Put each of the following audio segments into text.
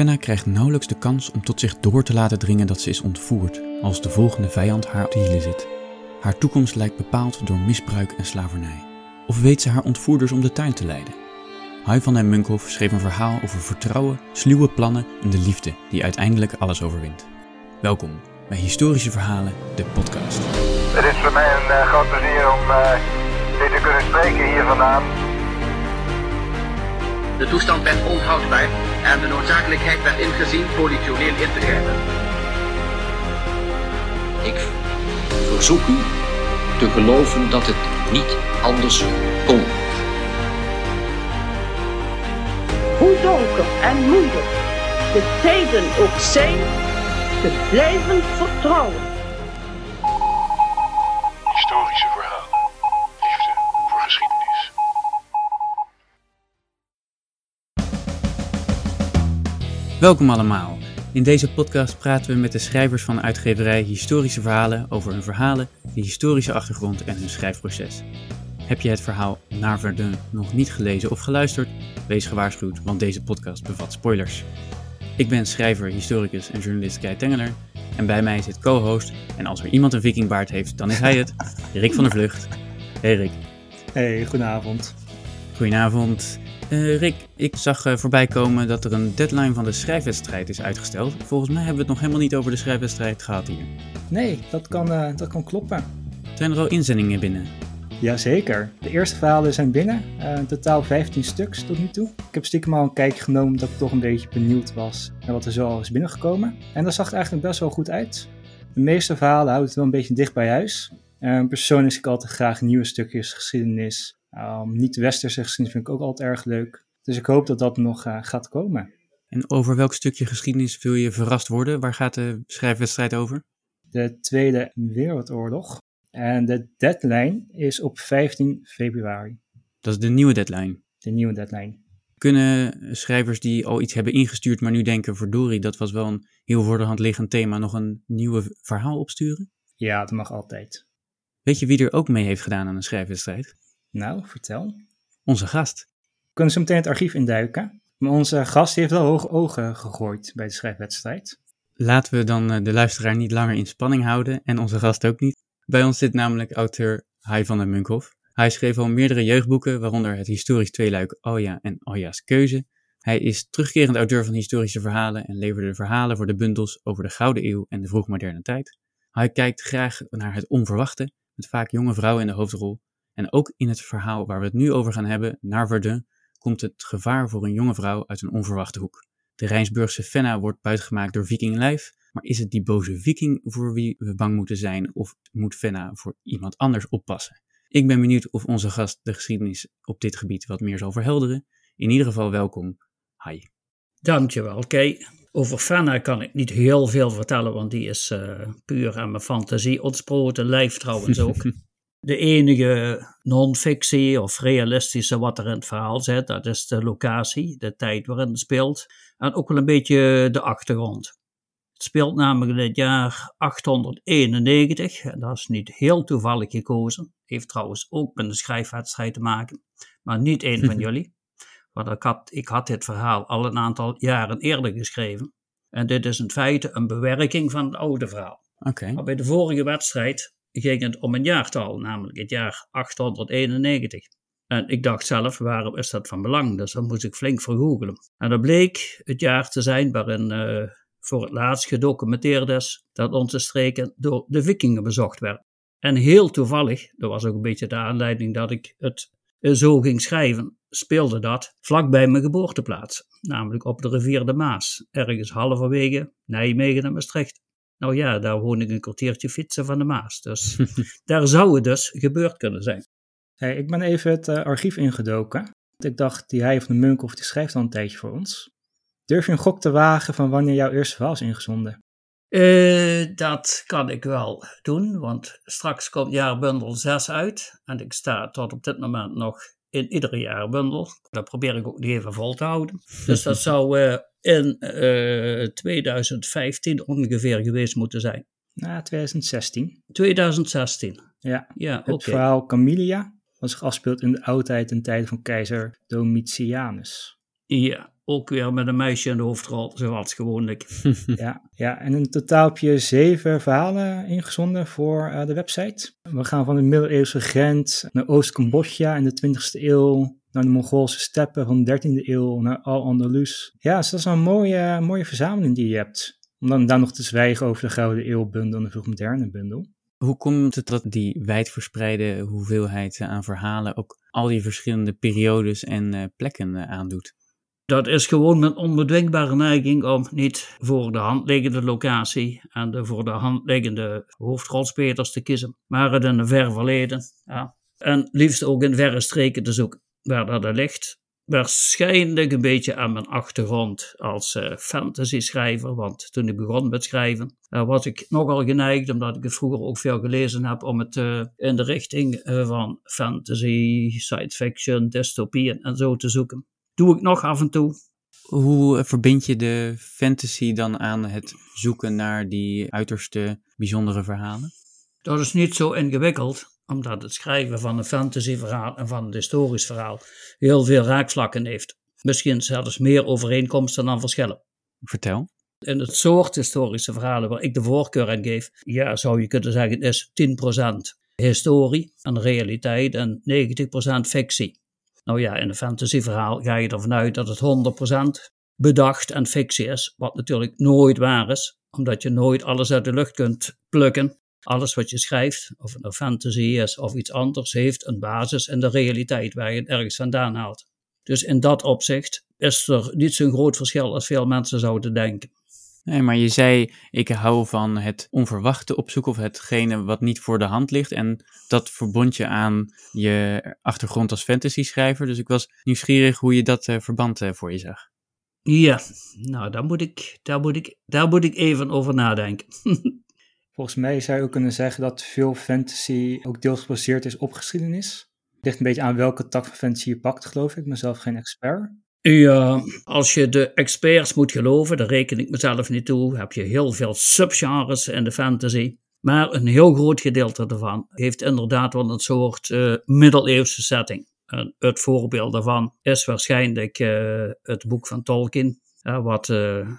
Fenna krijgt nauwelijks de kans om tot zich door te laten dringen dat ze is ontvoerd, als de volgende vijand haar op de hielen zit. Haar toekomst lijkt bepaald door misbruik en slavernij. Of weet ze haar ontvoerders om de tuin te leiden? Hai van den Munkhoff schreef een verhaal over vertrouwen, sluwe plannen en de liefde die uiteindelijk alles overwint. Welkom bij Historische Verhalen, de podcast. Het is voor mij een uh, groot plezier om uh, dit te kunnen spreken hier vandaan. De toestand werd onhoudbaar en de noodzakelijkheid werd ingezien politioneel in te grijpen. Ik verzoek u te geloven dat het niet anders kon. Hoe donker en moeilijk de tijden ook zijn, te blijven vertrouwen. Welkom allemaal. In deze podcast praten we met de schrijvers van de uitgeverij Historische Verhalen over hun verhalen, de historische achtergrond en hun schrijfproces. Heb je het verhaal Naar Verdun nog niet gelezen of geluisterd? Wees gewaarschuwd, want deze podcast bevat spoilers. Ik ben schrijver, historicus en journalist Kai Tengeler. En bij mij zit co-host, en als er iemand een vikingbaard heeft, dan is hij het, Rick van der Vlucht. Hey Rick. Hey, goedenavond. Goedenavond. Uh, Rick, ik zag uh, voorbij komen dat er een deadline van de schrijfwedstrijd is uitgesteld. Volgens mij hebben we het nog helemaal niet over de schrijfwedstrijd gehad hier. Nee, dat kan, uh, dat kan kloppen. Zijn er al inzendingen binnen? Jazeker. De eerste verhalen zijn binnen. in totaal 15 stuks tot nu toe. Ik heb stiekem al een kijkje genomen dat ik toch een beetje benieuwd was naar wat er zo al is binnengekomen. En dat zag er eigenlijk best wel goed uit. De meeste verhalen houden het wel een beetje dicht bij huis. persoonlijk zie ik altijd graag nieuwe stukjes geschiedenis Um, Niet-westerse geschiedenis vind ik ook altijd erg leuk. Dus ik hoop dat dat nog uh, gaat komen. En over welk stukje geschiedenis wil je verrast worden? Waar gaat de schrijfwedstrijd over? De Tweede Wereldoorlog. En de deadline is op 15 februari. Dat is de nieuwe deadline? De nieuwe deadline. Kunnen schrijvers die al iets hebben ingestuurd, maar nu denken: verdorie, dat was wel een heel voor de hand liggend thema, nog een nieuwe verhaal opsturen? Ja, dat mag altijd. Weet je wie er ook mee heeft gedaan aan een schrijfwedstrijd? Nou, vertel. Onze gast. We kunnen zo meteen het archief induiken. Maar onze gast heeft wel hoge ogen gegooid bij de schrijfwedstrijd. Laten we dan de luisteraar niet langer in spanning houden en onze gast ook niet. Bij ons zit namelijk auteur Hai van den Munkhoff. Hij schreef al meerdere jeugdboeken, waaronder het historisch tweeluik Alja en Alja's Keuze. Hij is terugkerend auteur van historische verhalen en leverde verhalen voor de bundels over de Gouden Eeuw en de vroegmoderne tijd. Hij kijkt graag naar het onverwachte, met vaak jonge vrouwen in de hoofdrol en ook in het verhaal waar we het nu over gaan hebben, naar Verdun, komt het gevaar voor een jonge vrouw uit een onverwachte hoek. De Rijnsburgse Fenna wordt buitgemaakt door Viking Lijf, maar is het die boze Viking voor wie we bang moeten zijn of moet Fenna voor iemand anders oppassen? Ik ben benieuwd of onze gast de geschiedenis op dit gebied wat meer zal verhelderen. In ieder geval welkom, Hai. Dankjewel, Kay. Over Fenna kan ik niet heel veel vertellen, want die is uh, puur aan mijn fantasie ontsproten. Lijf trouwens ook. De enige non-fictie of realistische wat er in het verhaal zit, dat is de locatie, de tijd waarin het speelt. En ook wel een beetje de achtergrond. Het speelt namelijk in het jaar 891, en dat is niet heel toevallig gekozen. Heeft trouwens ook met een schrijfwedstrijd te maken, maar niet één van jullie. Want ik had, ik had dit verhaal al een aantal jaren eerder geschreven. En dit is in feite een bewerking van het oude verhaal. Okay. Maar bij de vorige wedstrijd ging het om een jaartal, namelijk het jaar 891. En ik dacht zelf, waarom is dat van belang? Dus dan moest ik flink vergoogelen. En dat bleek het jaar te zijn waarin uh, voor het laatst gedocumenteerd is dat onze streken door de vikingen bezocht werden. En heel toevallig, dat was ook een beetje de aanleiding dat ik het zo ging schrijven, speelde dat vlakbij mijn geboorteplaats, namelijk op de rivier de Maas, ergens halverwege Nijmegen en Maastricht. Nou ja, daar woon ik een kwartiertje fietsen van de Maas. Dus daar zou het dus gebeurd kunnen zijn. Hey, ik ben even het uh, archief ingedoken. Ik dacht, die hij van de Munkhoff die schrijft al een tijdje voor ons. Durf je een gok te wagen van wanneer jouw eerste verhaal is ingezonden? Uh, dat kan ik wel doen, want straks komt jaarbundel 6 uit. En ik sta tot op dit moment nog in iedere jaarbundel. Dat probeer ik ook niet even vol te houden. Dus dat zou uh, in uh, 2015 ongeveer geweest moeten zijn. Na 2016. 2016. Ja, ja het okay. verhaal Camilia, wat zich afspeelt in de oudheid en tijden van keizer Domitianus. Ja. Ook weer met een meisje in de hoofdrol, zoals gewoonlijk. ja, ja, en in totaal heb je zeven verhalen ingezonden voor eh, de website. We gaan van de middeleeuwse Gent naar Oost-Cambodja in de 20e eeuw, naar de Mongoolse steppen van de 13e eeuw, naar Al-Andalus. Ja, dus dat is een mooie, mooie verzameling die je hebt. Om dan, dan nog te zwijgen over de Gouden Eeuwbundel en de vroegmoderne bundel. Hoe komt het dat die wijdverspreide hoeveelheid eh, aan verhalen ook al die verschillende periodes en uh, plekken uh, aandoet? Dat is gewoon mijn onbedwingbare neiging om niet voor de hand liggende locatie en de voor de hand liggende hoofdrolspelers te kiezen, maar het in een ver verleden. Ja. En liefst ook in verre streken te zoeken, waar dat ligt. Waarschijnlijk een beetje aan mijn achtergrond als uh, fantasy-schrijver, want toen ik begon met schrijven, was ik nogal geneigd, omdat ik het vroeger ook veel gelezen heb, om het uh, in de richting van fantasy, science fiction, dystopieën en zo te zoeken doe ik nog af en toe. Hoe verbind je de fantasy dan aan het zoeken naar die uiterste bijzondere verhalen? Dat is niet zo ingewikkeld, omdat het schrijven van een fantasyverhaal en van een historisch verhaal heel veel raakvlakken heeft. Misschien zelfs meer overeenkomsten dan verschillen. Vertel. In het soort historische verhalen waar ik de voorkeur aan geef, ja, zou je kunnen zeggen, is 10% historie en realiteit en 90% fictie. Nou ja, in een fantasyverhaal ga je ervan uit dat het 100% bedacht en fictie is, wat natuurlijk nooit waar is, omdat je nooit alles uit de lucht kunt plukken. Alles wat je schrijft, of het nou fantasy is of iets anders, heeft een basis in de realiteit waar je het ergens vandaan haalt. Dus in dat opzicht is er niet zo'n groot verschil als veel mensen zouden denken. Nee, maar je zei, ik hou van het onverwachte opzoeken of hetgene wat niet voor de hand ligt. En dat verbond je aan je achtergrond als fantasy-schrijver. Dus ik was nieuwsgierig hoe je dat uh, verband uh, voor je zag. Ja, nou, daar moet ik, daar moet ik, daar moet ik even over nadenken. Volgens mij zou je ook kunnen zeggen dat veel fantasy ook deels gebaseerd is op geschiedenis. Het ligt een beetje aan welke tak van fantasy je pakt, geloof ik. Ik ben zelf geen expert. Ja, als je de experts moet geloven, daar reken ik mezelf niet toe, heb je heel veel subgenres in de fantasy. Maar een heel groot gedeelte daarvan heeft inderdaad wel een soort uh, middeleeuwse setting. En het voorbeeld daarvan is waarschijnlijk uh, het boek van Tolkien, uh, wat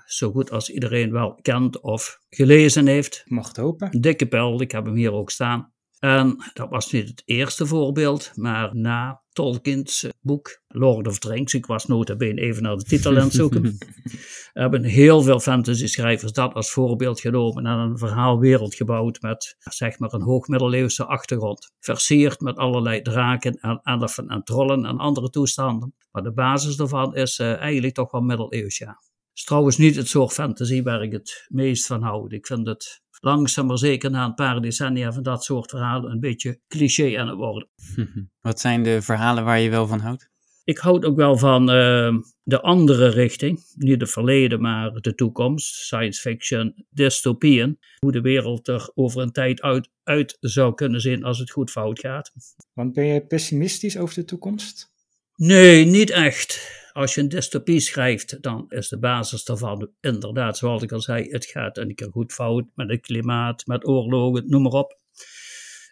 zo goed als iedereen wel kent of gelezen heeft. Mag het hopen. Dikke pel, ik heb hem hier ook staan. En dat was niet het eerste voorbeeld, maar na Tolkien's boek Lord of the Rings, ik was nota bene even naar de titel aan het zoeken, hebben heel veel fantasy-schrijvers dat als voorbeeld genomen en een verhaalwereld gebouwd met zeg maar een hoogmiddeleeuwse achtergrond. Versierd met allerlei draken en elfen en trollen en andere toestanden. Maar de basis daarvan is uh, eigenlijk toch wel middeleeuws, ja. Het is trouwens niet het soort fantasy waar ik het meest van houd. Ik vind het langzaam maar zeker na een paar decennia van dat soort verhalen een beetje cliché aan het worden. Wat zijn de verhalen waar je wel van houdt? Ik houd ook wel van uh, de andere richting, niet het verleden, maar de toekomst, science fiction, dystopieën. Hoe de wereld er over een tijd uit, uit zou kunnen zien als het goed fout gaat. Want ben je pessimistisch over de toekomst? Nee, niet echt als je een dystopie schrijft, dan is de basis daarvan inderdaad, zoals ik al zei, het gaat een keer goed fout met het klimaat, met oorlogen, noem maar op.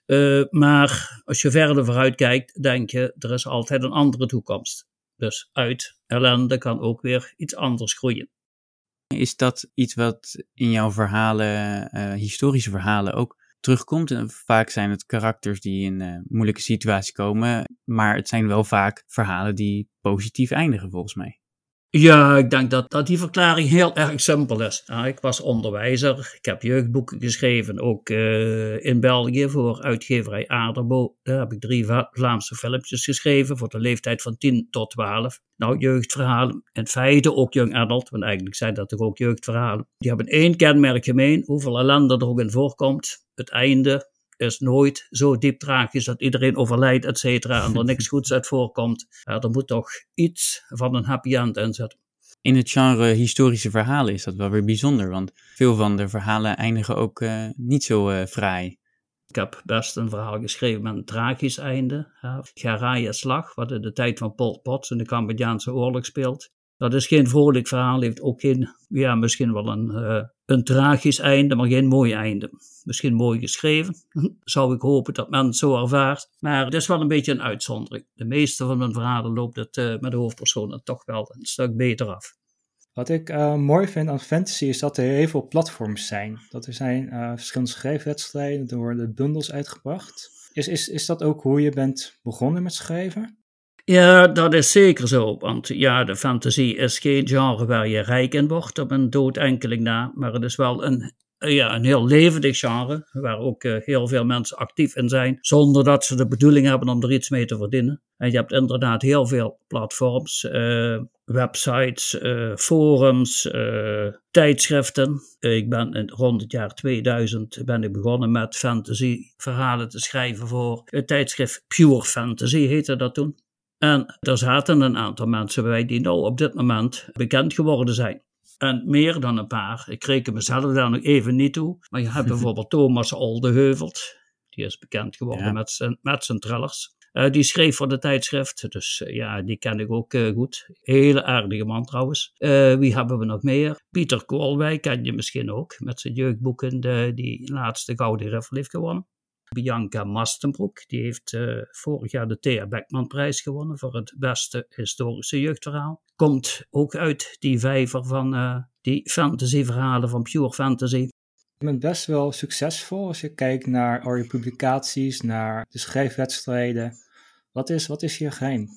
Uh, maar als je verder vooruit kijkt, denk je, er is altijd een andere toekomst. Dus uit ellende kan ook weer iets anders groeien. Is dat iets wat in jouw verhalen, uh, historische verhalen, ook terugkomt. En vaak zijn het karakters die in een moeilijke situatie komen, maar het zijn wel vaak verhalen die positief eindigen volgens mij. Ja, ik denk dat, dat die verklaring heel erg simpel is. Ja, ik was onderwijzer, ik heb jeugdboeken geschreven, ook uh, in België voor uitgeverij Aderbo. Daar heb ik drie Vlaamse filmpjes geschreven voor de leeftijd van 10 tot 12. Nou, jeugdverhalen, in feite ook young adult, want eigenlijk zijn dat toch ook jeugdverhalen. Die hebben één kenmerk gemeen, hoeveel ellende er ook in voorkomt. Het einde, is nooit zo diep tragisch dat iedereen overlijdt, et cetera, en er niks goeds uit voorkomt. Ja, er moet toch iets van een happy end in zitten. In het genre historische verhalen is dat wel weer bijzonder, want veel van de verhalen eindigen ook uh, niet zo uh, fraai. Ik heb best een verhaal geschreven met een tragisch einde. Ja, Garaya Slag, wat in de tijd van Pol Pot in de Cambodjaanse oorlog speelt. Dat is geen vrolijk verhaal, heeft ook geen, ja, misschien wel een, uh, een tragisch einde, maar geen mooi einde. Misschien mooi geschreven, zou ik hopen dat men het zo ervaart. Maar het is wel een beetje een uitzondering. De meeste van mijn verhalen loopt het uh, met de hoofdpersonen toch wel een stuk beter af. Wat ik uh, mooi vind aan fantasy is dat er heel veel platforms zijn. Dat er zijn verschillende schrijfwedstrijden, er worden bundels uitgebracht. Is, is, is dat ook hoe je bent begonnen met schrijven? Ja, dat is zeker zo. Want ja, de fantasy is geen genre waar je rijk in wordt op een dood enkeling na. Maar het is wel een, ja, een heel levendig genre. Waar ook uh, heel veel mensen actief in zijn. Zonder dat ze de bedoeling hebben om er iets mee te verdienen. En je hebt inderdaad heel veel platforms, uh, websites, uh, forums, tijdschriften. ik ben in, rond het jaar 2000 ben ik begonnen met fantasy verhalen te schrijven voor het tijdschrift Pure Fantasy heette dat toen. En er zaten een aantal mensen bij die nou op dit moment bekend geworden zijn. En meer dan een paar. Ik reken mezelf daar nog even niet toe. Maar je hebt bijvoorbeeld Thomas Oldeheuvelt. Die is bekend geworden ja. met, zijn, met zijn trillers. Uh, die schreef voor de tijdschrift. Dus uh, ja, die ken ik ook uh, goed. Hele aardige man trouwens. wie hebben we nog meer? Pieter Koolwijk ken je misschien ook. Met zijn jeugdboeken de, die laatste Gouden Riffel heeft gewonnen. Bianca Mastenbroek, die heeft uh, vorig jaar de Thea Beckmanprijs gewonnen voor het beste historische jeugdverhaal. Komt ook uit die vijver van uh, die fantasyverhalen van Pure Fantasy. Je bent best wel succesvol als je kijkt naar al je publicaties, naar de schrijfwedstrijden. Wat is, wat is je geheim?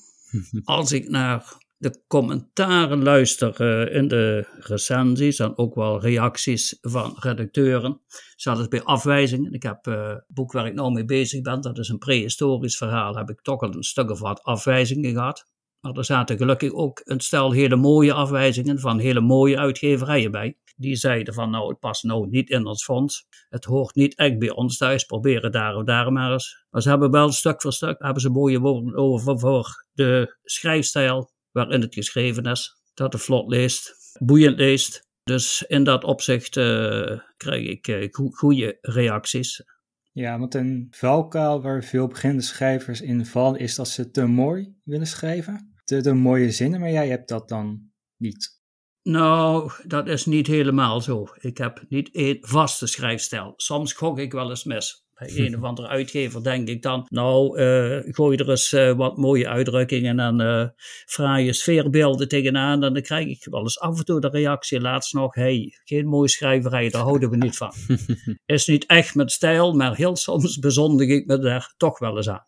Als ik naar de commentaren luister uh, in de recensies en ook wel reacties van redacteuren. Het bij afwijzingen. Ik heb uh, het boek waar ik nou mee bezig ben, dat is een prehistorisch verhaal, heb ik toch al een stuk of wat afwijzingen gehad. Maar er zaten gelukkig ook een stel hele mooie afwijzingen van hele mooie uitgeverijen bij. Die zeiden van nou, het past nou niet in ons fonds. Het hoort niet echt bij ons thuis. Proberen daar of daar maar eens. Maar ze hebben wel stuk voor stuk hebben ze mooie woorden over voor de schrijfstijl waarin het geschreven is. Dat het vlot leest, boeiend leest. Dus in dat opzicht uh, krijg ik uh, go goede reacties. Ja, want een valkuil waar veel beginnende schrijvers in vallen is dat ze te mooi willen schrijven. Te, te mooie zinnen, maar jij hebt dat dan niet. Nou, dat is niet helemaal zo. Ik heb niet één vaste schrijfstijl. Soms gok ik wel eens mis. Een of andere uitgever denk ik dan, nou, uh, gooi er eens uh, wat mooie uitdrukkingen en uh, fraaie sfeerbeelden tegenaan. En dan krijg ik wel eens af en toe de reactie, laatst nog, hey, geen mooie schrijverij, daar houden we niet van. Is niet echt met stijl, maar heel soms bezondig ik me daar toch wel eens aan.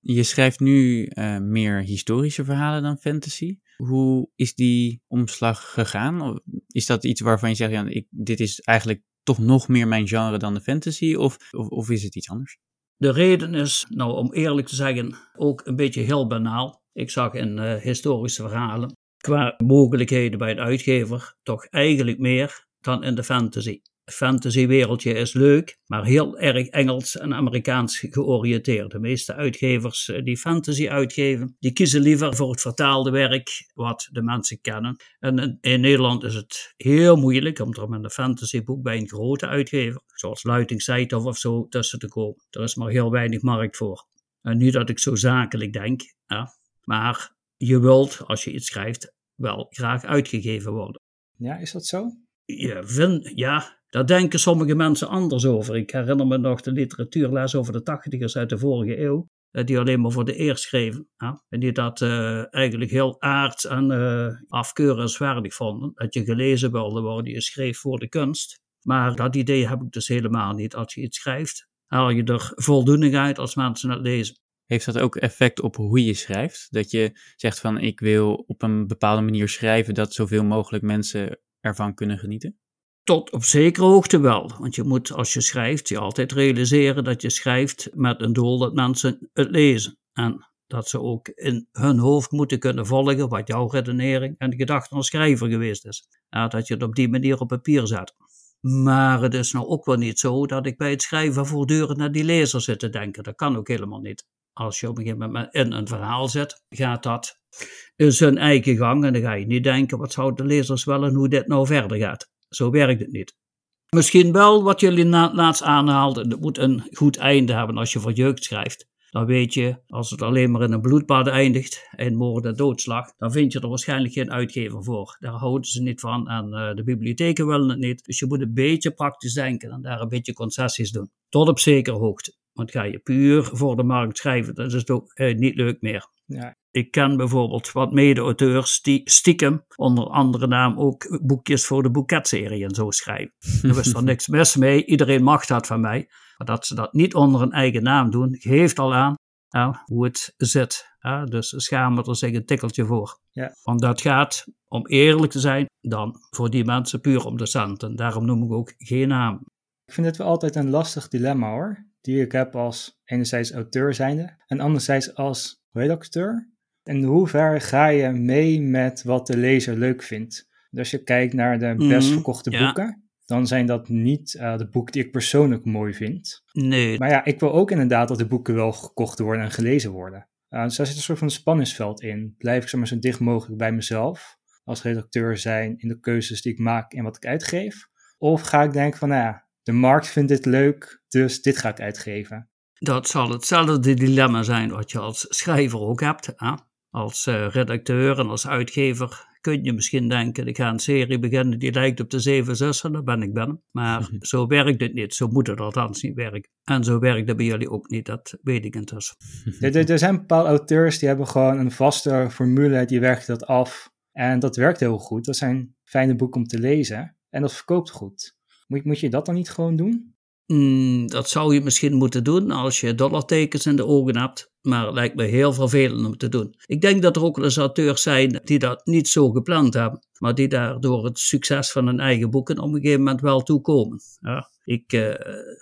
Je schrijft nu meer historische verhalen dan fantasy. Hoe is die omslag gegaan? Is dat iets waarvan je zegt, ja, ik, dit is eigenlijk toch nog meer mijn genre dan de fantasy? Of, of, is het iets anders? De reden is, nou om eerlijk te zeggen, ook een beetje heel banaal. Ik zag in uh, historische verhalen qua mogelijkheden bij de uitgever toch eigenlijk meer dan in de fantasy fantasywereldje is leuk, maar heel erg Engels en Amerikaans georiënteerd. De meeste uitgevers eh, die fantasy uitgeven, die kiezen liever voor het vertaalde werk wat de mensen kennen. En in, Nederland is het heel moeilijk om er met een fantasyboek bij een grote uitgever, zoals Luiting of zo, tussen te komen. Er is maar heel weinig markt voor. En nu dat ik zo zakelijk denk, maar je wilt, als je iets schrijft, wel graag uitgegeven worden. Ja, is dat zo? Ja, vind, ja, daar denken sommige mensen anders over. Ik herinner me nog de literatuurles over de tachtigers uit de vorige eeuw. Eh, die alleen maar voor de eer schreven. En die dat uh, eigenlijk heel aards en uh, afkeurenswaardig vonden. Dat je gelezen wilde worden, je schreef voor de kunst. Maar dat idee heb ik dus helemaal niet. Als je iets schrijft, haal je er voldoening uit als mensen het lezen. Heeft dat ook effect op hoe je schrijft? Dat je zegt van ik wil op een bepaalde manier schrijven dat zoveel mogelijk mensen ervan kunnen genieten? Tot op zekere hoogte wel. Want je moet als je schrijft je altijd realiseren dat je schrijft met een doel dat mensen het lezen. En dat ze ook in hun hoofd moeten kunnen volgen wat jouw redenering en de gedachte als schrijver geweest is. Dat je het op die manier op papier zet. Maar het is nou ook wel niet zo dat ik bij het schrijven voortdurend naar die lezer zit te denken. Dat kan ook helemaal niet. Als je op een gegeven moment in een verhaal zet, gaat dat in zijn eigen gang. En dan ga je niet denken, wat zouden de lezers willen hoe dit nou verder gaat. Zo werkt het niet. Misschien wel wat jullie laatst aanhaalden. Het moet een goed einde hebben als je voor jeugd schrijft. Dan weet je, als het alleen maar in een bloedbad eindigt, en moord en doodslag, dan vind je er waarschijnlijk geen uitgever voor. Daar houden ze niet van en uh, de bibliotheken willen het niet. Dus je moet een beetje praktisch denken en daar een beetje concessies doen. Tot op zekere hoogte. Want ga je puur voor de markt schrijven, dan is het ook eh, niet leuk meer. Ja. Ik ken bijvoorbeeld wat mede-auteurs die stiekem onder andere naam ook boekjes voor de boeketserie en zo schrijven. Er is er niks mis mee, iedereen mag dat van mij. Maar dat ze dat niet onder een eigen naam doen, geeft al aan ja, hoe het zit. Ja, dus schamen er zich een tikkeltje voor. Ja. Want dat gaat, om eerlijk te zijn, dan voor die mensen puur om de cent. En daarom noem ik ook geen naam. Ik vind het wel altijd een lastig dilemma hoor. Die ik heb als enerzijds auteur zijnde en anderzijds als redacteur. In hoeverre ga je mee met wat de lezer leuk vindt? Dus als je kijkt naar de best Mhm, verkochte ja. boeken, dan zijn dat niet eh, de boeken die ik persoonlijk mooi vind. Nee, Maar ja, ik wil ook inderdaad dat de boeken wel gekocht worden en gelezen worden. Uh, dus daar zit een soort van spanningsveld in. Blijf ik zeg maar, zo dicht mogelijk bij mezelf als redacteur zijn in de keuzes die ik maak en wat ik uitgeef? Of ga ik denken van, nou ja, de markt vindt dit leuk, dus dit ga ik uitgeven. dat zal hetzelfde dilemma zijn wat je als schrijver ook hebt. Hè? Als eh, redacteur en als uitgever kun je misschien denken, ik ga een serie beginnen die lijkt op de Zeven Zussen, dan ben ik ben. Maar zo werkt het niet, zo moet het althans niet werken. En zo werkt het bij jullie ook niet, dat weet ik intussen. Er, er, zijn bepaalde auteurs die hebben gewoon een vaste formule, die werken dat af. En dat werkt heel goed. Dat zijn fijne boeken om te lezen. En dat verkoopt goed. Moet, moet je dat dan niet gewoon doen? Mm, dat zou je misschien moeten doen als je dollartekens in de ogen hebt, maar lijkt me heel vervelend om te doen. Ik denk dat er ook auteurs zijn die dat niet zo gepland hebben, maar die daar door het succes van hun eigen boeken op een gegeven moment wel toekomen. Ja. Ik eh,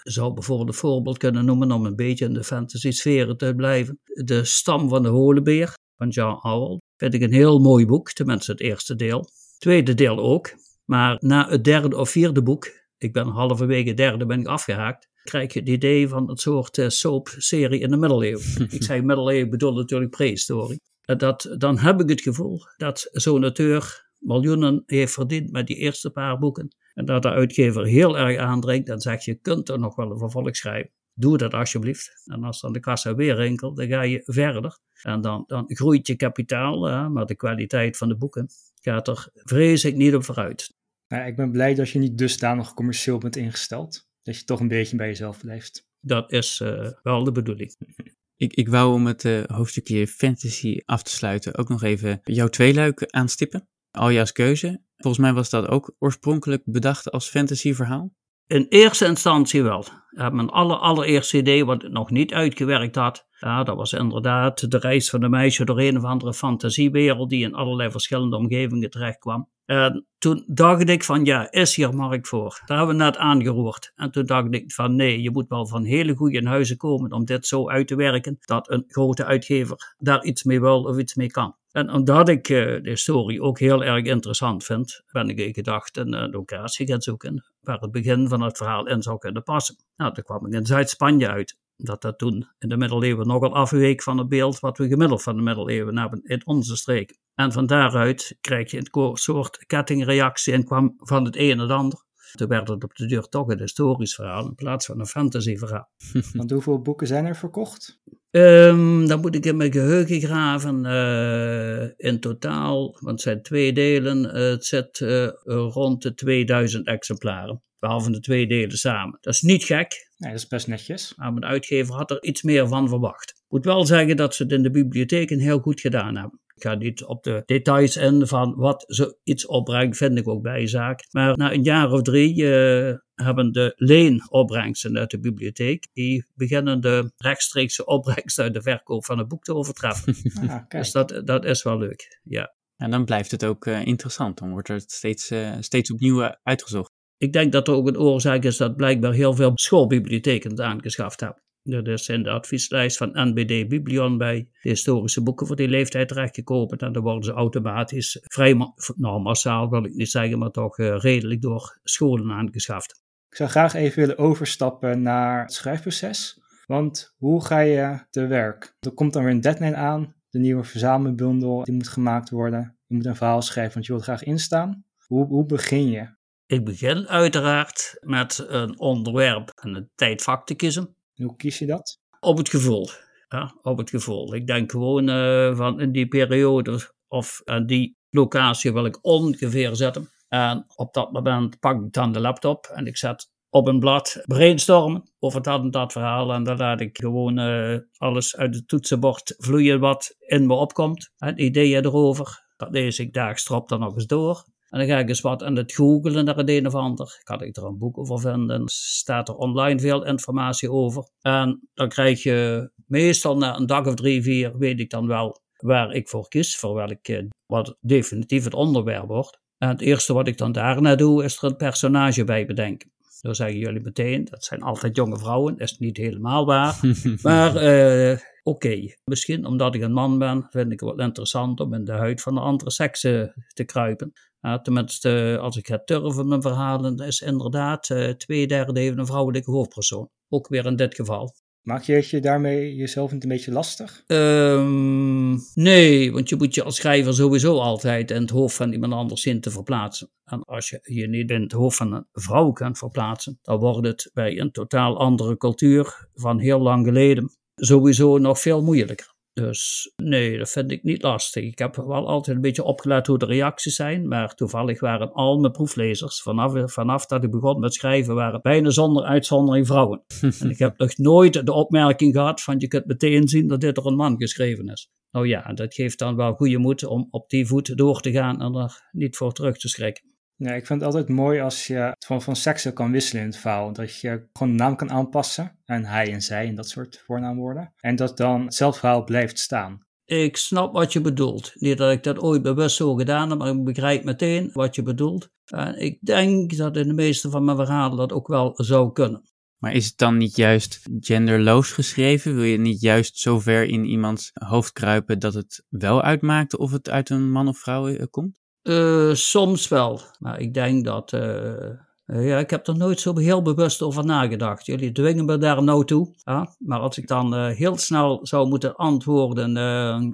zou bijvoorbeeld een voorbeeld kunnen noemen om een beetje in de fantasy sferen te blijven. De Stam van de Holenbeer van John Howell vind ik een heel mooi boek, tenminste het eerste deel. Tweede deel ook, maar na het derde of vierde boek ik ben halverwege derde ben ik afgehaakt, krijg je het idee van het soort uh, soap-serie in de middeleeuwen. ik zei middeleeuwen, bedoel natuurlijk prehistorie. Dat, dan heb ik het gevoel dat zo'n auteur miljoenen heeft verdiend met die eerste paar boeken. En dat de uitgever heel erg aandringt en zegt, je kunt er nog wel een vervolg schrijven. Doe dat alsjeblieft. En als dan de kassa weer rinkelt, dan ga je verder. En dan, dan groeit je kapitaal, maar de kwaliteit van de boeken gaat er vrees ik niet op vooruit. Nou, ik ben blij dat je niet dusdanig commercieel bent ingesteld. Dat je toch een beetje bij jezelf blijft. Dat is uh, wel de bedoeling. Ik, ik wou om het uh, hoofdstukje fantasy af te sluiten ook nog even jouw tweeluik aanstippen. Alja's keuze. Volgens mij was dat ook oorspronkelijk bedacht als fantasyverhaal. In eerste instantie wel. Mijn aller, allereerste idee, wat ik nog niet uitgewerkt had, ja, dat was inderdaad de reis van een meisje door een of andere fantasiewereld die in allerlei verschillende omgevingen terecht kwam. En toen dacht ik van ja, is hier markt voor? Daar hebben we net aangeroerd. En toen dacht ik van nee, je moet wel van hele goede huizen komen om dit zo uit te werken dat een grote uitgever daar iets mee wil of iets mee kan. En omdat ik uh, de historie ook heel erg interessant vind, ben ik in gedacht een uh, locatie gaan zoeken waar het begin van het verhaal in zou kunnen passen. Nou, toen kwam ik in Zuid-Spanje uit. Dat dat toen in de middeleeuwen nogal afweek van het beeld wat we gemiddeld van de middeleeuwen hebben in onze streek. En van daaruit krijg je een soort kettingreactie en kwam van het een en het ander. Toen werd het op de deur toch een historisch verhaal in plaats van een fantasyverhaal. Want hoeveel boeken zijn er verkocht? Um, dan moet ik in mijn geheugen graven. Uh, in totaal, want het zijn twee delen, uh, het zit uh, rond de 2000 exemplaren. Behalve de twee delen samen. Dat is niet gek. Nee, dat is best netjes. Maar mijn uitgever had er iets meer van verwacht. Ik moet wel zeggen dat ze het in de bibliotheken heel goed gedaan hebben. Ik ga niet op de details in van wat zoiets opbrengt, vind ik ook bijzaak. Maar na een jaar of drie uh, hebben de leenopbrengsten uit de bibliotheek, die beginnen de rechtstreekse opbrengst uit de verkoop van het boek te overtreffen. Ah, dus dat, dat is wel leuk, ja. En dan blijft het ook uh, interessant, dan wordt er steeds, uh, steeds opnieuw uitgezocht. Ik denk dat er ook een oorzaak is dat blijkbaar heel veel schoolbibliotheken het aangeschaft hebben. Er de advieslijst van NBD Biblion bij de historische boeken voor die leeftijd terechtgekomen. En dan worden ze automatisch, vrij ma nou, massaal wil ik niet zeggen, maar toch uh, redelijk door scholen aangeschaft. Ik zou graag even willen overstappen naar het schrijfproces. Want hoe ga je te werk? Er komt dan weer een deadline aan, de nieuwe verzamelbundel, die moet gemaakt worden. Je moet een verhaal schrijven, want je wilt graag instaan. Hoe, hoe begin je? Ik begin uiteraard met een onderwerp en een tijdvak te kiezen. Hoe kies je dat? Op het gevoel. Ja, op het gevoel. Ik denk gewoon uh, van in die periode of aan die locatie wil ik ongeveer zetten. En op dat moment pak ik dan de laptop en ik zet op een blad brainstormen over dat en dat verhaal. En dan laat ik gewoon eh, alles uit het toetsenbord vloeien wat in me opkomt. Het ideeën erover. Dat lees ik daags erop dan nog eens door. En dan ga ik eens wat aan het googelen naar het een of ander. Kan ik er een boek over vinden. Staat er online veel informatie over. En dan krijg je meestal na een dag of drie, vier, weet ik dan wel waar ik voor kies. Voor welk, eh, wat definitief het onderwerp wordt. En het eerste wat ik dan daarna doe, is er een personage bij bedenken. Dan zeggen jullie meteen, dat zijn altijd jonge vrouwen. Dat is niet helemaal waar. maar eh, oké, misschien omdat ik een man ben, vind ik het wel interessant om in de huid van de andere sekse te kruipen. Uh, tenminste, als ik ga turven mijn verhalen, is inderdaad uh, twee derde even een vrouwelijke hoofdpersoon. Ook weer in dit geval. Maak je het je daarmee jezelf een beetje lastig? Um, nee, want je moet je als schrijver sowieso altijd in het hoofd van iemand anders zien te verplaatsen. En als je je niet in het hoofd van een vrouw kunt verplaatsen, dan wordt het bij een totaal andere cultuur van heel lang geleden sowieso nog veel moeilijker. Dus nee, dat vind ik niet lastig. Ik heb wel altijd een beetje opgelet hoe de reacties zijn, maar toevallig waren al mijn proeflezers, vanaf, vanaf dat ik begon met schrijven, waren bijna zonder uitzondering vrouwen. en ik heb nog nooit de opmerking gehad van je kunt meteen zien dat dit door een man geschreven is. Nou ja, dat geeft dan wel goede moed om op die voet door te gaan en er niet voor terug te schrikken. Nee, ik vind het altijd mooi als je van, van seksen kan wisselen in het verhaal. Dat je gewoon de naam kan aanpassen. En hij en zij en dat soort voornaamwoorden. En dat dan hetzelfde verhaal blijft staan. Ik snap wat je bedoelt. Niet dat ik dat ooit bewust zo gedaan heb, maar ik begrijp meteen wat je bedoelt. En ik denk dat in de meeste van mijn verhalen dat ook wel zou kunnen. Maar is het dan niet juist genderloos geschreven? Wil je niet juist zo ver in iemands hoofd kruipen dat het wel uitmaakt of het uit een man of vrouw eh, komt? Uh, soms wel, maar ik denk dat. Uh, ja, ik heb er nooit zo heel bewust over nagedacht. Jullie dwingen me daar nou toe. Maar als ik dan uh, heel snel zou moeten antwoorden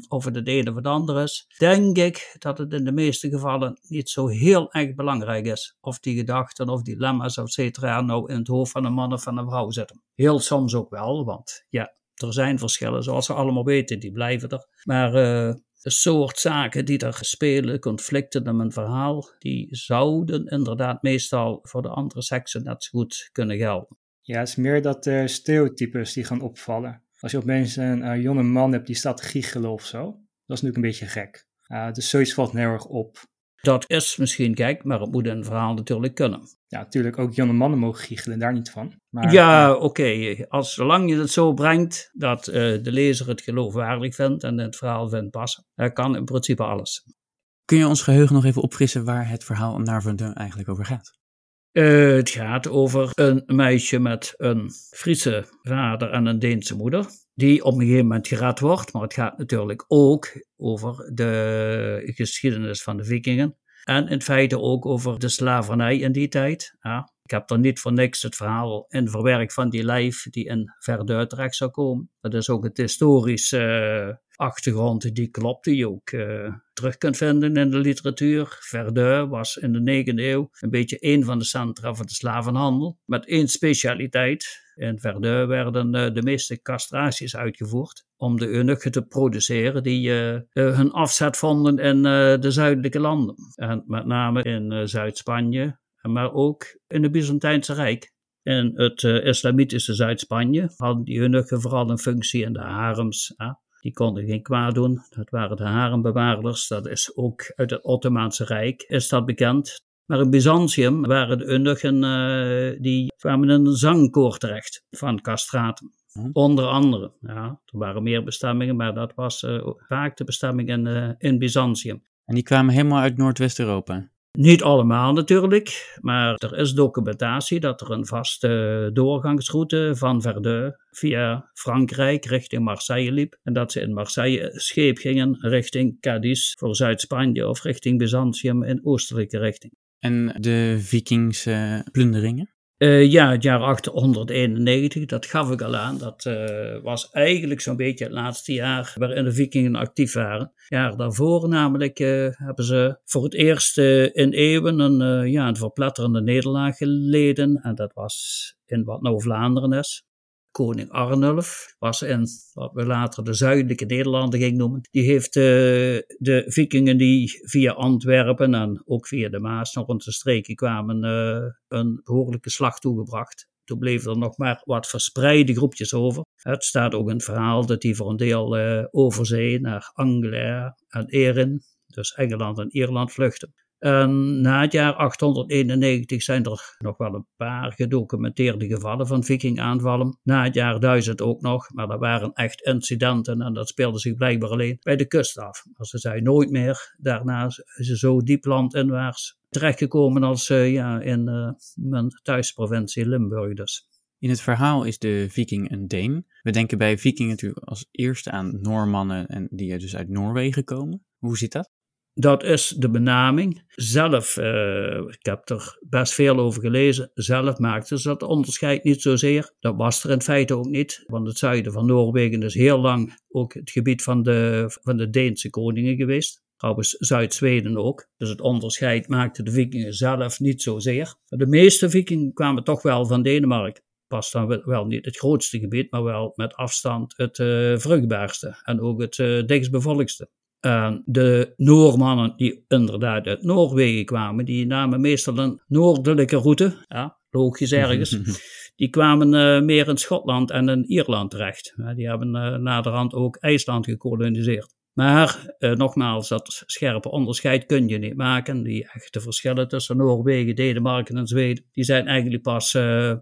of het het een of het ander is, denk ik dat het in de meeste gevallen niet zo heel erg belangrijk is. Of die gedachten of dilemma's, et cetera, nou in het hoofd van een man of van een vrouw zitten. Heel soms ook wel, want ja, er zijn verschillen, zoals we allemaal weten, die blijven er. Maar de soort zaken die er spelen, conflicten in mijn verhaal, die zouden inderdaad meestal voor de andere seksen net goed kunnen gelden. Ja, het is meer dat de stereotypes die gaan opvallen. Als je opeens een uh, jonge man hebt die staat te of zo, dat is natuurlijk een beetje gek. Uh, dus zoiets valt erg op. Dat is misschien gek, maar het moet een verhaal natuurlijk kunnen. Ja, natuurlijk ook jonge mannen mogen giechelen, daar niet van. Maar, ja, oké. Okay. Als zolang je het zo brengt dat uh, de lezer het geloofwaardig vindt en het verhaal vindt passen, dan kan in principe alles. Kun je ons geheugen nog even opfrissen waar het verhaal naar Verdun eigenlijk over gaat? Uh, het gaat over een meisje met een Friese vader en een Deense moeder, die op een gegeven moment gered wordt. Maar het gaat natuurlijk ook over de geschiedenis van de vikingen. En in feite ook over de slavernij in die tijd. Ja, ik heb er niet voor niks het verhaal in verwerkt van die lijf die in Verdun terecht zou komen. Dat is ook het historische achtergrond die klopt, die je ook uh, terug kunt vinden in de literatuur. Verdun was in de 9e eeuw een beetje een van de centra van de slavenhandel, met één specialiteit. In Verdun werden uh, de meeste castraties uitgevoerd om de eunuchen te produceren die uh, hun afzet vonden in de zuidelijke landen. En met name in Zuid-Spanje, maar ook in het Byzantijnse Rijk. In het islamitische Zuid-Spanje hadden die eunuchen vooral een functie in de harems. Die konden geen kwaad doen. Dat waren de harembewaarders. Dat is ook uit het Ottomaanse Rijk, is dat bekend. Maar in Byzantium waren de eunuchen, uh, die kwamen in een zangkoor terecht van castraten. Hm. Onder andere, ja, er waren meer bestemmingen, maar dat was uh, vaak de bestemming in, uh, in Byzantium. En die kwamen helemaal uit Noordwest-Europa? Niet allemaal natuurlijk, maar er is documentatie dat er een vaste doorgangsroute van Verdun via Frankrijk richting Marseille liep. En dat ze in Marseille scheep gingen richting Cadiz voor Zuid-Spanje of richting Byzantium in oostelijke richting. En de Vikingse plunderingen? Uh, ja, het jaar 891, dat gaf ik al aan. Dat uh, was eigenlijk zo'n beetje het laatste jaar waarin de vikingen actief waren. Ja, daarvoor namelijk uh, hebben ze voor het eerst in eeuwen een, ja, een verpletterende nederlaag geleden. En dat was in wat nou Vlaanderen is. Koning Arnulf was in wat we later de zuidelijke Nederlanden gingen noemen. Die heeft uh, de vikingen die via Antwerpen en ook via de Maas naar onze streken kwamen uh, een behoorlijke slag toegebracht. Toen bleven er nog maar wat verspreide groepjes over. Het staat ook in het verhaal dat die voor een deel uh, over zee naar Anglia en Erin, dus Engeland en Ierland, vluchten. En na het jaar 891 zijn er nog wel een paar gedocumenteerde gevallen van vikingaanvallen. Na het jaar 1000 ook nog, maar dat waren echt incidenten en dat speelde zich blijkbaar alleen bij de kust af. Maar ze zijn nooit meer daarna ze zo diep landinwaarts terechtgekomen als uh, ja, in uh, mijn thuisprovincie Limburg dus. In het verhaal is de viking een Deen. We denken bij vikingen natuurlijk als eerste aan Noormannen en die dus uit Noorwegen komen. Hoe zit dat? Dat is de benaming. Zelf, uh, ik heb er best veel over gelezen, zelf maakten ze dat onderscheid niet zozeer. Dat was er in feite ook niet, want het zuiden van Noorwegen is heel lang ook het gebied van de, van de Deense koningen geweest. Trouwens, Zuid-Zweden ook. Dus het onderscheid maakte de vikingen zelf niet zozeer. De meeste vikingen kwamen toch wel van Denemarken. Pas dan wel niet het grootste gebied, maar wel met afstand het uh, vruchtbaarste en ook het uh, dichtstbevolkste. Uh, de Noormannen die inderdaad uit Noorwegen kwamen, die namen meestal een noordelijke route, ja, logisch ergens. die kwamen uh, meer in Schotland en in Ierland terecht. Ja, die hebben uh, naderhand ook IJsland gekoloniseerd. Maar uh, nogmaals, dat scherpe onderscheid kun je niet maken. Die echte verschillen tussen Noorwegen, Denemarken en Zweden, die zijn eigenlijk pas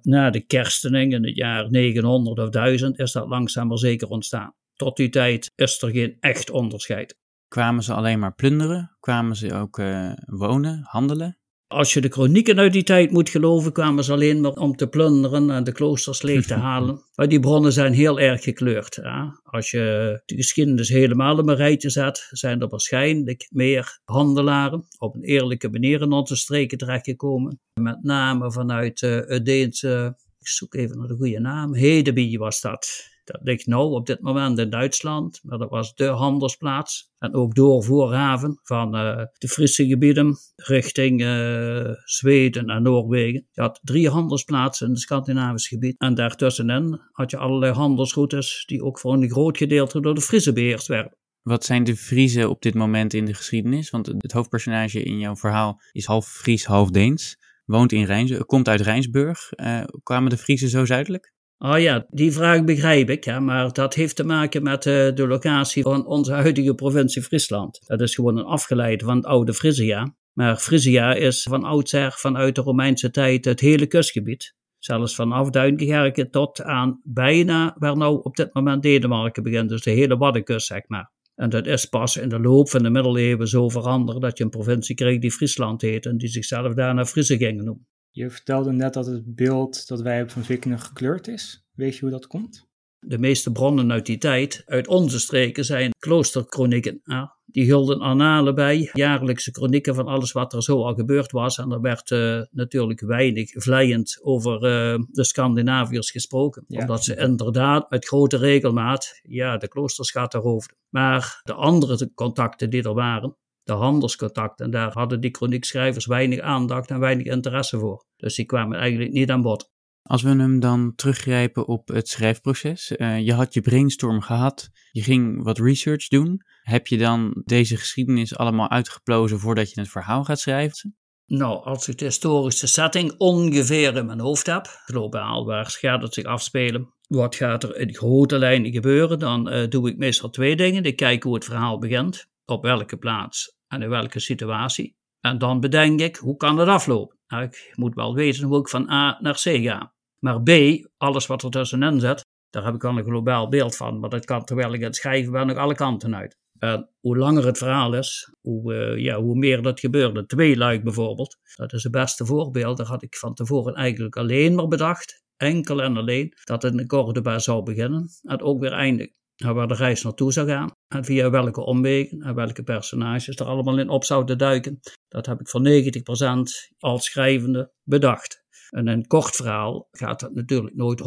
na de kerstening in het jaar 900 of 1000 is dat langzaam maar zeker ontstaan. Tot die tijd is er geen echt onderscheid. Kwamen ze alleen maar plunderen? Kwamen ze ook uh, wonen, handelen? Als je de kronieken uit die tijd moet geloven, kwamen ze alleen maar om te plunderen en de kloosters leeg te halen. Maar die bronnen zijn heel erg gekleurd. Ja? Als je de geschiedenis helemaal in een rijtje zet, zijn er waarschijnlijk meer handelaren op een eerlijke manier in onze streken terechtgekomen. Met name vanuit uh, het Deense, ik zoek even naar de goede naam, Hedeby was dat. Dat ligt nou op dit moment in Duitsland, maar dat was de handelsplaats. En ook door Voorhaven van uh, de Frisse gebieden richting uh, Zweden en Noorwegen. Je had drie handelsplaatsen in het Scandinavisch gebied. En daartussenin had je allerlei handelsroutes die ook voor een groot gedeelte door de Friese beheerst werden. Wat zijn de Friese op dit moment in de geschiedenis? Want het hoofdpersonage in jouw verhaal is half Fries, half Deens. Woont in Rijns, komt uit Rijnsburg. Uh, kwamen de Friese zo zuidelijk? Oh ja, die vraag begrijp ik, ja, maar dat heeft te maken met uh, de locatie van onze huidige provincie Friesland. Dat is gewoon een afgeleide van het oude Frisia. Maar Frisia is van oudsher vanuit de Romeinse tijd het hele kustgebied. Zelfs vanaf Duinkerke tot aan bijna waar nou op dit moment Denemarken begint, dus de hele Waddenkust zeg maar. En dat is pas in de loop van de middeleeuwen zo veranderd dat je een provincie kreeg die Friesland heet en die zichzelf daarna Friese gingen noemen. Je vertelde net dat het beeld dat wij hebben van vikingen gekleurd is. Weet je hoe dat komt? De meeste bronnen uit die tijd, uit onze streken, zijn kloosterkronieken. Ja, die hielden annalen bij, jaarlijkse kronieken van alles wat er zo al gebeurd was. En er werd uh, natuurlijk weinig vlijend over uh, de Scandinaviërs gesproken. Ja. Omdat ze inderdaad met grote regelmaat ja, de kloosters gaat erover. Maar de andere contacten die er waren, de handelscontact. En daar hadden die chroniekschrijvers weinig aandacht en weinig interesse voor. Dus die kwamen eigenlijk niet aan bod. Als we hem dan teruggrijpen op het schrijfproces. Uh, je had je brainstorm gehad, je ging wat research doen. Heb je dan deze geschiedenis allemaal uitgeplozen voordat je het verhaal gaat schrijven? Nou, als ik de historische setting ongeveer in mijn hoofd heb, globaal, waar gaat het zich afspelen? Wat gaat er in grote lijnen gebeuren? Dan uh, doe ik meestal twee dingen. Ik kijk hoe het verhaal begint, op welke plaats en in welke situatie. En dan bedenk ik, hoe kan het aflopen? Nou, ik moet wel weten hoe ik van A naar C ga. Maar B, alles wat er tussenin zit, daar heb ik al een globaal beeld van. Maar dat kan terwijl ik het schrijven ben nog alle kanten uit. En hoe langer het verhaal is, hoe, uh, ja, hoe meer dat gebeurde. Twee luik bijvoorbeeld, dat is het beste voorbeeld. Daar had ik van tevoren eigenlijk alleen maar bedacht, enkel en alleen, dat het in Cordoba zou beginnen en ook weer eindigen waar de reis naartoe zou gaan en via welke omwegen en welke personages er allemaal in op zouden duiken. Dat heb ik voor 90% als schrijvende bedacht. En in een kort verhaal gaat dat natuurlijk nooit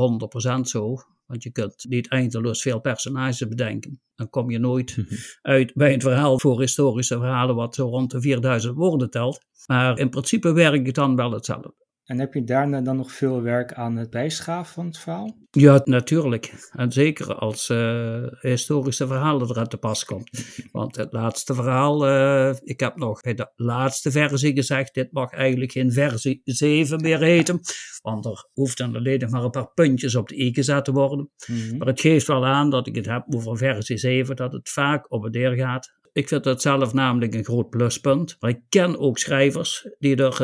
100% zo, want je kunt niet eindeloos veel personages bedenken. Dan kom je nooit uit bij een verhaal voor historische verhalen wat zo rond de 4000 woorden telt. Maar in principe werkt het dan wel hetzelfde. En heb je daarna dan nog veel werk aan het bijschaven van het verhaal? Ja, natuurlijk. En zeker als uh, historische verhalen er aan te pas komt. Want het laatste verhaal, uh, ik heb nog bij de laatste versie gezegd, dit mag eigenlijk geen versie 7 meer heten. Want er hoeft dan alleen nog maar een paar puntjes op de i gezet te worden. Mm -hmm. Maar het geeft wel aan dat ik het heb over versie 7, dat het vaak op en neer gaat ik vind dat zelf namelijk een groot pluspunt. Maar ik ken ook schrijvers die er,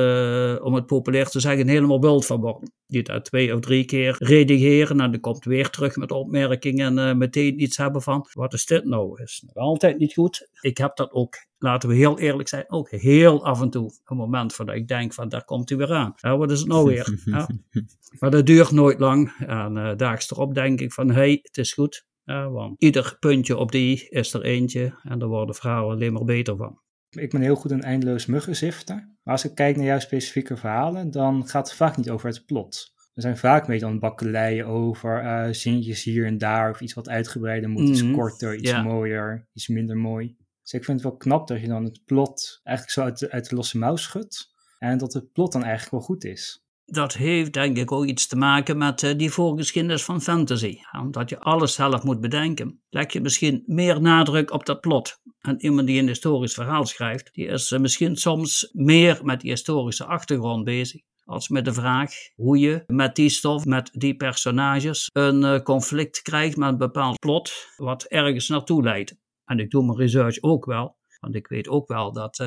uh, om het populair te zeggen, helemaal wild van worden. Die daar twee of drie keer redigeren en dan komt weer terug met opmerkingen en uh, meteen iets hebben van, wat is dit nou? Is nog altijd niet goed. Ik heb dat ook, laten we heel eerlijk zijn, ook heel af en toe. Een moment van dat ik denk van, daar komt hij weer aan. Ja, wat is het nou weer? Ja. Maar dat duurt nooit lang. En uh, daags erop denk ik van, hé, hey, het is goed. Ja, want ieder puntje op die is er eentje en daar worden vrouwen alleen maar beter van. Ik ben heel goed in eindeloos muggenziften. Maar als ik kijk naar jouw specifieke verhalen, dan gaat het vaak niet over het plot. Er zijn vaak een beetje aan bakkeleien over uh, zinnetjes hier en daar of iets wat uitgebreider moet, mm -hmm. iets korter, iets ja. mooier, iets minder mooi. Dus ik vind het wel knap dat je dan het plot eigenlijk zo uit de, uit de losse mouw schudt en dat het plot dan eigenlijk wel goed is dat heeft denk ik ook iets te maken met uh, die voorgeschiedenis van fantasy. Omdat je alles zelf moet bedenken. Leg je misschien meer nadruk op dat plot. En iemand die een historisch verhaal schrijft, die is uh, misschien soms meer met die historische achtergrond bezig. Als met de vraag hoe je met die stof, met die personages, een uh, conflict krijgt met een bepaald plot, wat ergens naartoe leidt. En ik doe mijn research ook wel, want ik weet ook wel dat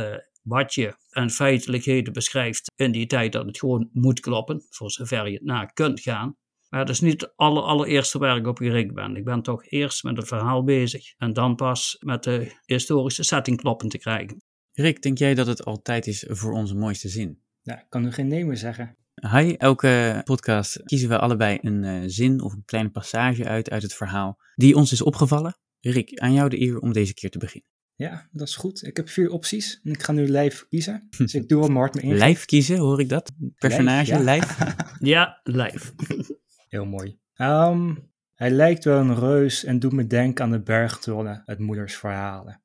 wat je aan feitelijkheden beschrijft in die tijd dat het gewoon moet kloppen, voor zover je het na kunt gaan. Maar dat is niet het aller, allereerste waar ik op gericht ben. Ik ben toch eerst met het verhaal bezig en dan pas met de historische setting kloppen te krijgen. Rick, denk jij dat het altijd is voor onze mooiste zin? Ja, ik kan nu geen nee meer zeggen. Hi, elke podcast kiezen we allebei een uh, zin of een kleine passage uit uit het verhaal die ons is opgevallen. Rick, aan jou de eer om deze keer te beginnen. Ja, dat is goed. Ik heb vier opties en ik ga nu live kiezen. Dus ik doe wel mijn hart mee in. Live kiezen, hoor ik dat? Personage, live? Ja, ja live. Heel mooi. Um, hij lijkt wel een reus en doet me denken aan de bergtrollen uit moeders verhalen.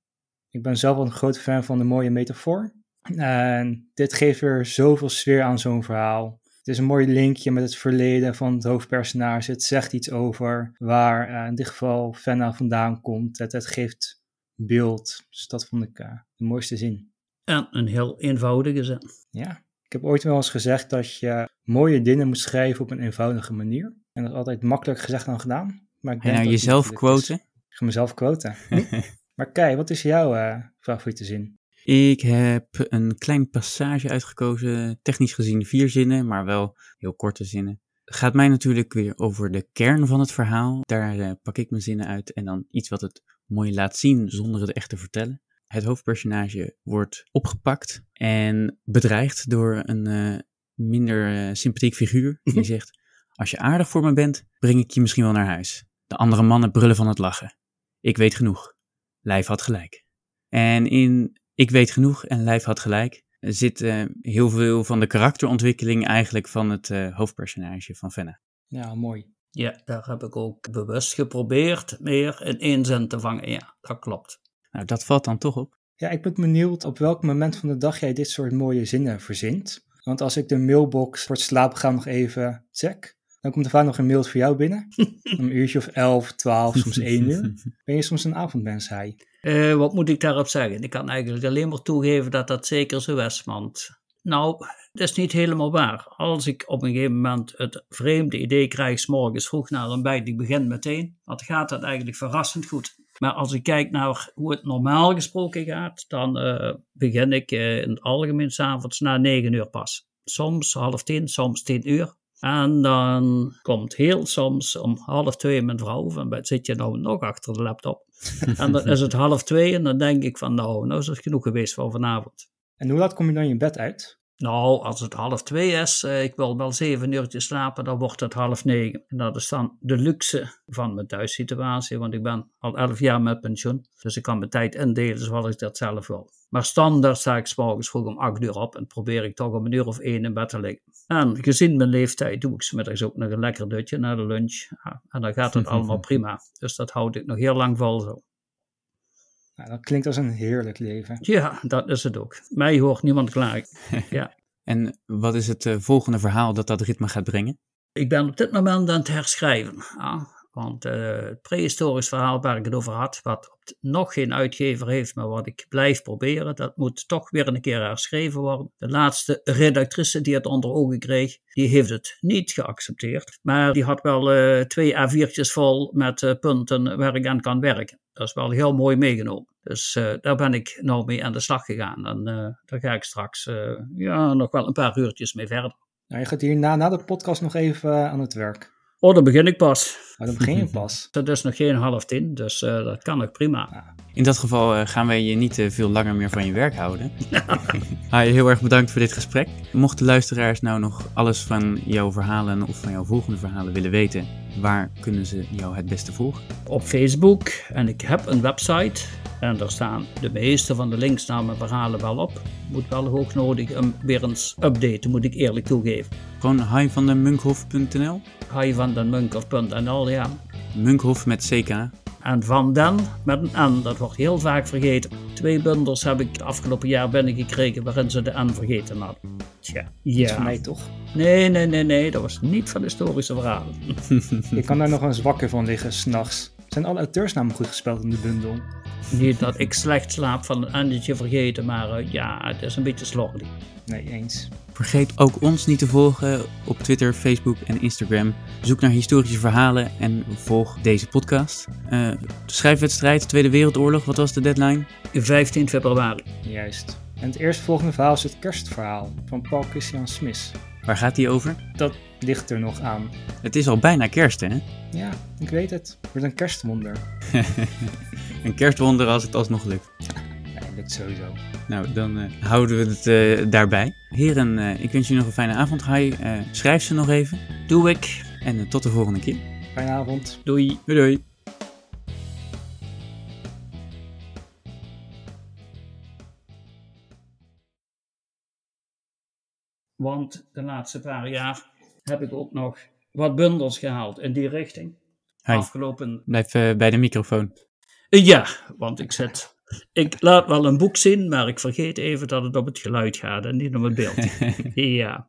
Ik ben zelf wel een groot fan van de mooie metafoor. En dit geeft weer zoveel sfeer aan zo'n verhaal. Het is een mooi linkje met het verleden van het hoofdpersonage. Het zegt iets over waar uh, in dit geval Fenna vandaan komt. Het, het geeft beeld. Dus dat vond ik uh, de mooiste zin. En een heel eenvoudige zin. Ja, ik heb ooit wel eens gezegd dat je mooie dingen moet schrijven op een eenvoudige manier. En dat is altijd makkelijk gezegd dan gedaan. Maar ik en nou jezelf quoten? Ik ga mezelf quoten. maar Kai, wat is jouw uh, favoriete zin? Ik heb een klein passage uitgekozen, technisch gezien vier zinnen, maar wel heel korte zinnen. Het gaat mij natuurlijk weer over de kern van het verhaal. Daar uh, pak ik mijn zinnen uit en dan iets wat het mooi laat zien zonder het echt te vertellen. Het hoofdpersonage wordt opgepakt en bedreigd door een uh, minder uh, sympathiek figuur. Die zegt: Als je aardig voor me bent, breng ik je misschien wel naar huis. De andere mannen brullen van het lachen. Ik weet genoeg. Lijf had gelijk. En in Ik weet genoeg en Lijf had gelijk zit uh, heel veel van de karakterontwikkeling eigenlijk van het hoofdpersonage van Fenna. Ja, mooi. Ja, daar heb ik ook bewust geprobeerd meer in één zin te vangen. Ja, dat klopt. Nou, dat valt dan toch op. Ja, ik ben benieuwd op welk moment van de dag jij dit soort mooie zinnen verzint. Want als ik de mailbox voor het slapen gaan nog even check, dan komt er vaak nog een mail voor jou binnen. een uurtje of elf, twaalf, soms één uur. Ben je soms een avondmens, hij? Uh, wat moet ik daarop zeggen? Ik kan eigenlijk alleen maar toegeven dat dat zeker zo is. Want nou, dat is niet helemaal waar. Als ik op een gegeven moment het vreemde idee krijg, s morgens vroeg naar een bijt, ik begin meteen, dan gaat dat eigenlijk verrassend goed. Maar als ik kijk naar hoe het normaal gesproken gaat, dan uh, begin ik uh, in het algemeen s'avonds na negen uur pas. Soms half tien, soms tien uur. En dan komt heel soms om half twee mijn vrouw van, zit je nou nog achter de laptop? en dan is het half twee en dan denk ik van, nou, nou is het genoeg geweest voor vanavond. En hoe laat kom je dan je bed uit? Nou, als het half twee is, uh, ik wil wel zeven uurtjes slapen, dan wordt het half negen. En dat is dan de luxe van mijn thuissituatie, want ik ben al elf jaar met pensioen. Dus ik kan mijn tijd indelen zoals ik dat zelf wil. Maar standaard sta ik s morgens vroeg om acht uur op en probeer ik toch om een uur of één in bed te liggen. En gezien mijn leeftijd doe ik smiddags ook nog een lekker dutje na de lunch. Ja, en dan gaat het allemaal prima. Dus dat houd ik nog heel lang vol zo. Nou, dat klinkt als een heerlijk leven. Ja, dat is het ook. Mij hoort niemand klaar. ja. En wat is het eh, volgende verhaal dat dat ritme gaat brengen? Ik ben op dit moment aan het herschrijven. Ja, want eh, het prehistorisch verhaal waar ik het over had, wat nog geen uitgever heeft, maar wat ik blijf proberen, dat moet toch weer een keer herschreven worden. De laatste redactrice die het onder ogen kreeg, die heeft het niet geaccepteerd. Maar die had wel eh, twee A4'tjes vol met eh, punten waar ik aan kan werken. Dat is wel heel mooi meegenomen. Dus eh, daar ben ik nou mee aan de slag gegaan. En eh, daar ga ik straks eh, ja, nog wel een paar uurtjes mee verder. Nou, je gaat hierna na de podcast nog even aan het werk. Oh, dan begin ik pas. Maar dan begin je pas. Het is nog geen half tien, dus eh, dat kan nog prima. In dat geval eh, gaan wij je niet veel langer meer van je werk houden. Hai, heel erg bedankt voor dit gesprek. Mochten luisteraars nou nog alles van jouw verhalen of van jouw volgende verhalen willen weten, waar kunnen ze jou het beste volgen? Op Facebook en ik heb een website en daar staan de meeste van de links naar mijn verhalen wel op. Moet wel hoognodig hem weer eens updaten, moet ik eerlijk toegeven. Gewoon hivandenmunkhof.nl Hivandenmunkhof.nl, ja. Munkhof met CK. En Van Den met een N, dat wordt heel vaak vergeten. Twee bundels heb ik het afgelopen jaar binnengekregen waarin ze de N vergeten hadden. Tja, Dat is ja. voor mij toch? Nee, nee, nee, nee, dat was niet van historische verhalen. Je kan daar nog eens wakker van liggen s'nachts. Zijn alle auteursnamen goed gespeld in de bundel? Niet dat ik slecht slaap van een endetje vergeten, maar eh, ja, het is een beetje slordig. Nee, eens. Vergeet ook ons niet te volgen op Twitter, Facebook en Instagram. Zoek naar historische verhalen en volg deze podcast. Eh, de schrijfwedstrijd, Tweede Wereldoorlog, wat was de deadline? 15 februari. Juist. En het eerstvolgende verhaal is het kerstverhaal van Paul Christian Smith. Waar gaat die over? Dat ligt er nog aan. Het is al bijna kerst, hè? Ja, ik weet het. Het wordt een kerstwonder. Een kerstwonder als het alsnog lukt. Sowieso. Nou, dan eh, houden we het eh, daarbij. Heren, eh, ik wens jullie nog een fijne avond. Hai, schrijf ze nog even. Doe ik. En tot de volgende keer. Fijne avond. Doei. Doei doei. Want de laatste paar jaar heb ik ook nog wat bundels gehaald in die richting. Afgelopen. blijf bij de microfoon. Ja, want ik zet. Ik laat wel een boek zien, maar ik vergeet even dat het op het geluid gaat en niet op het beeld. ja.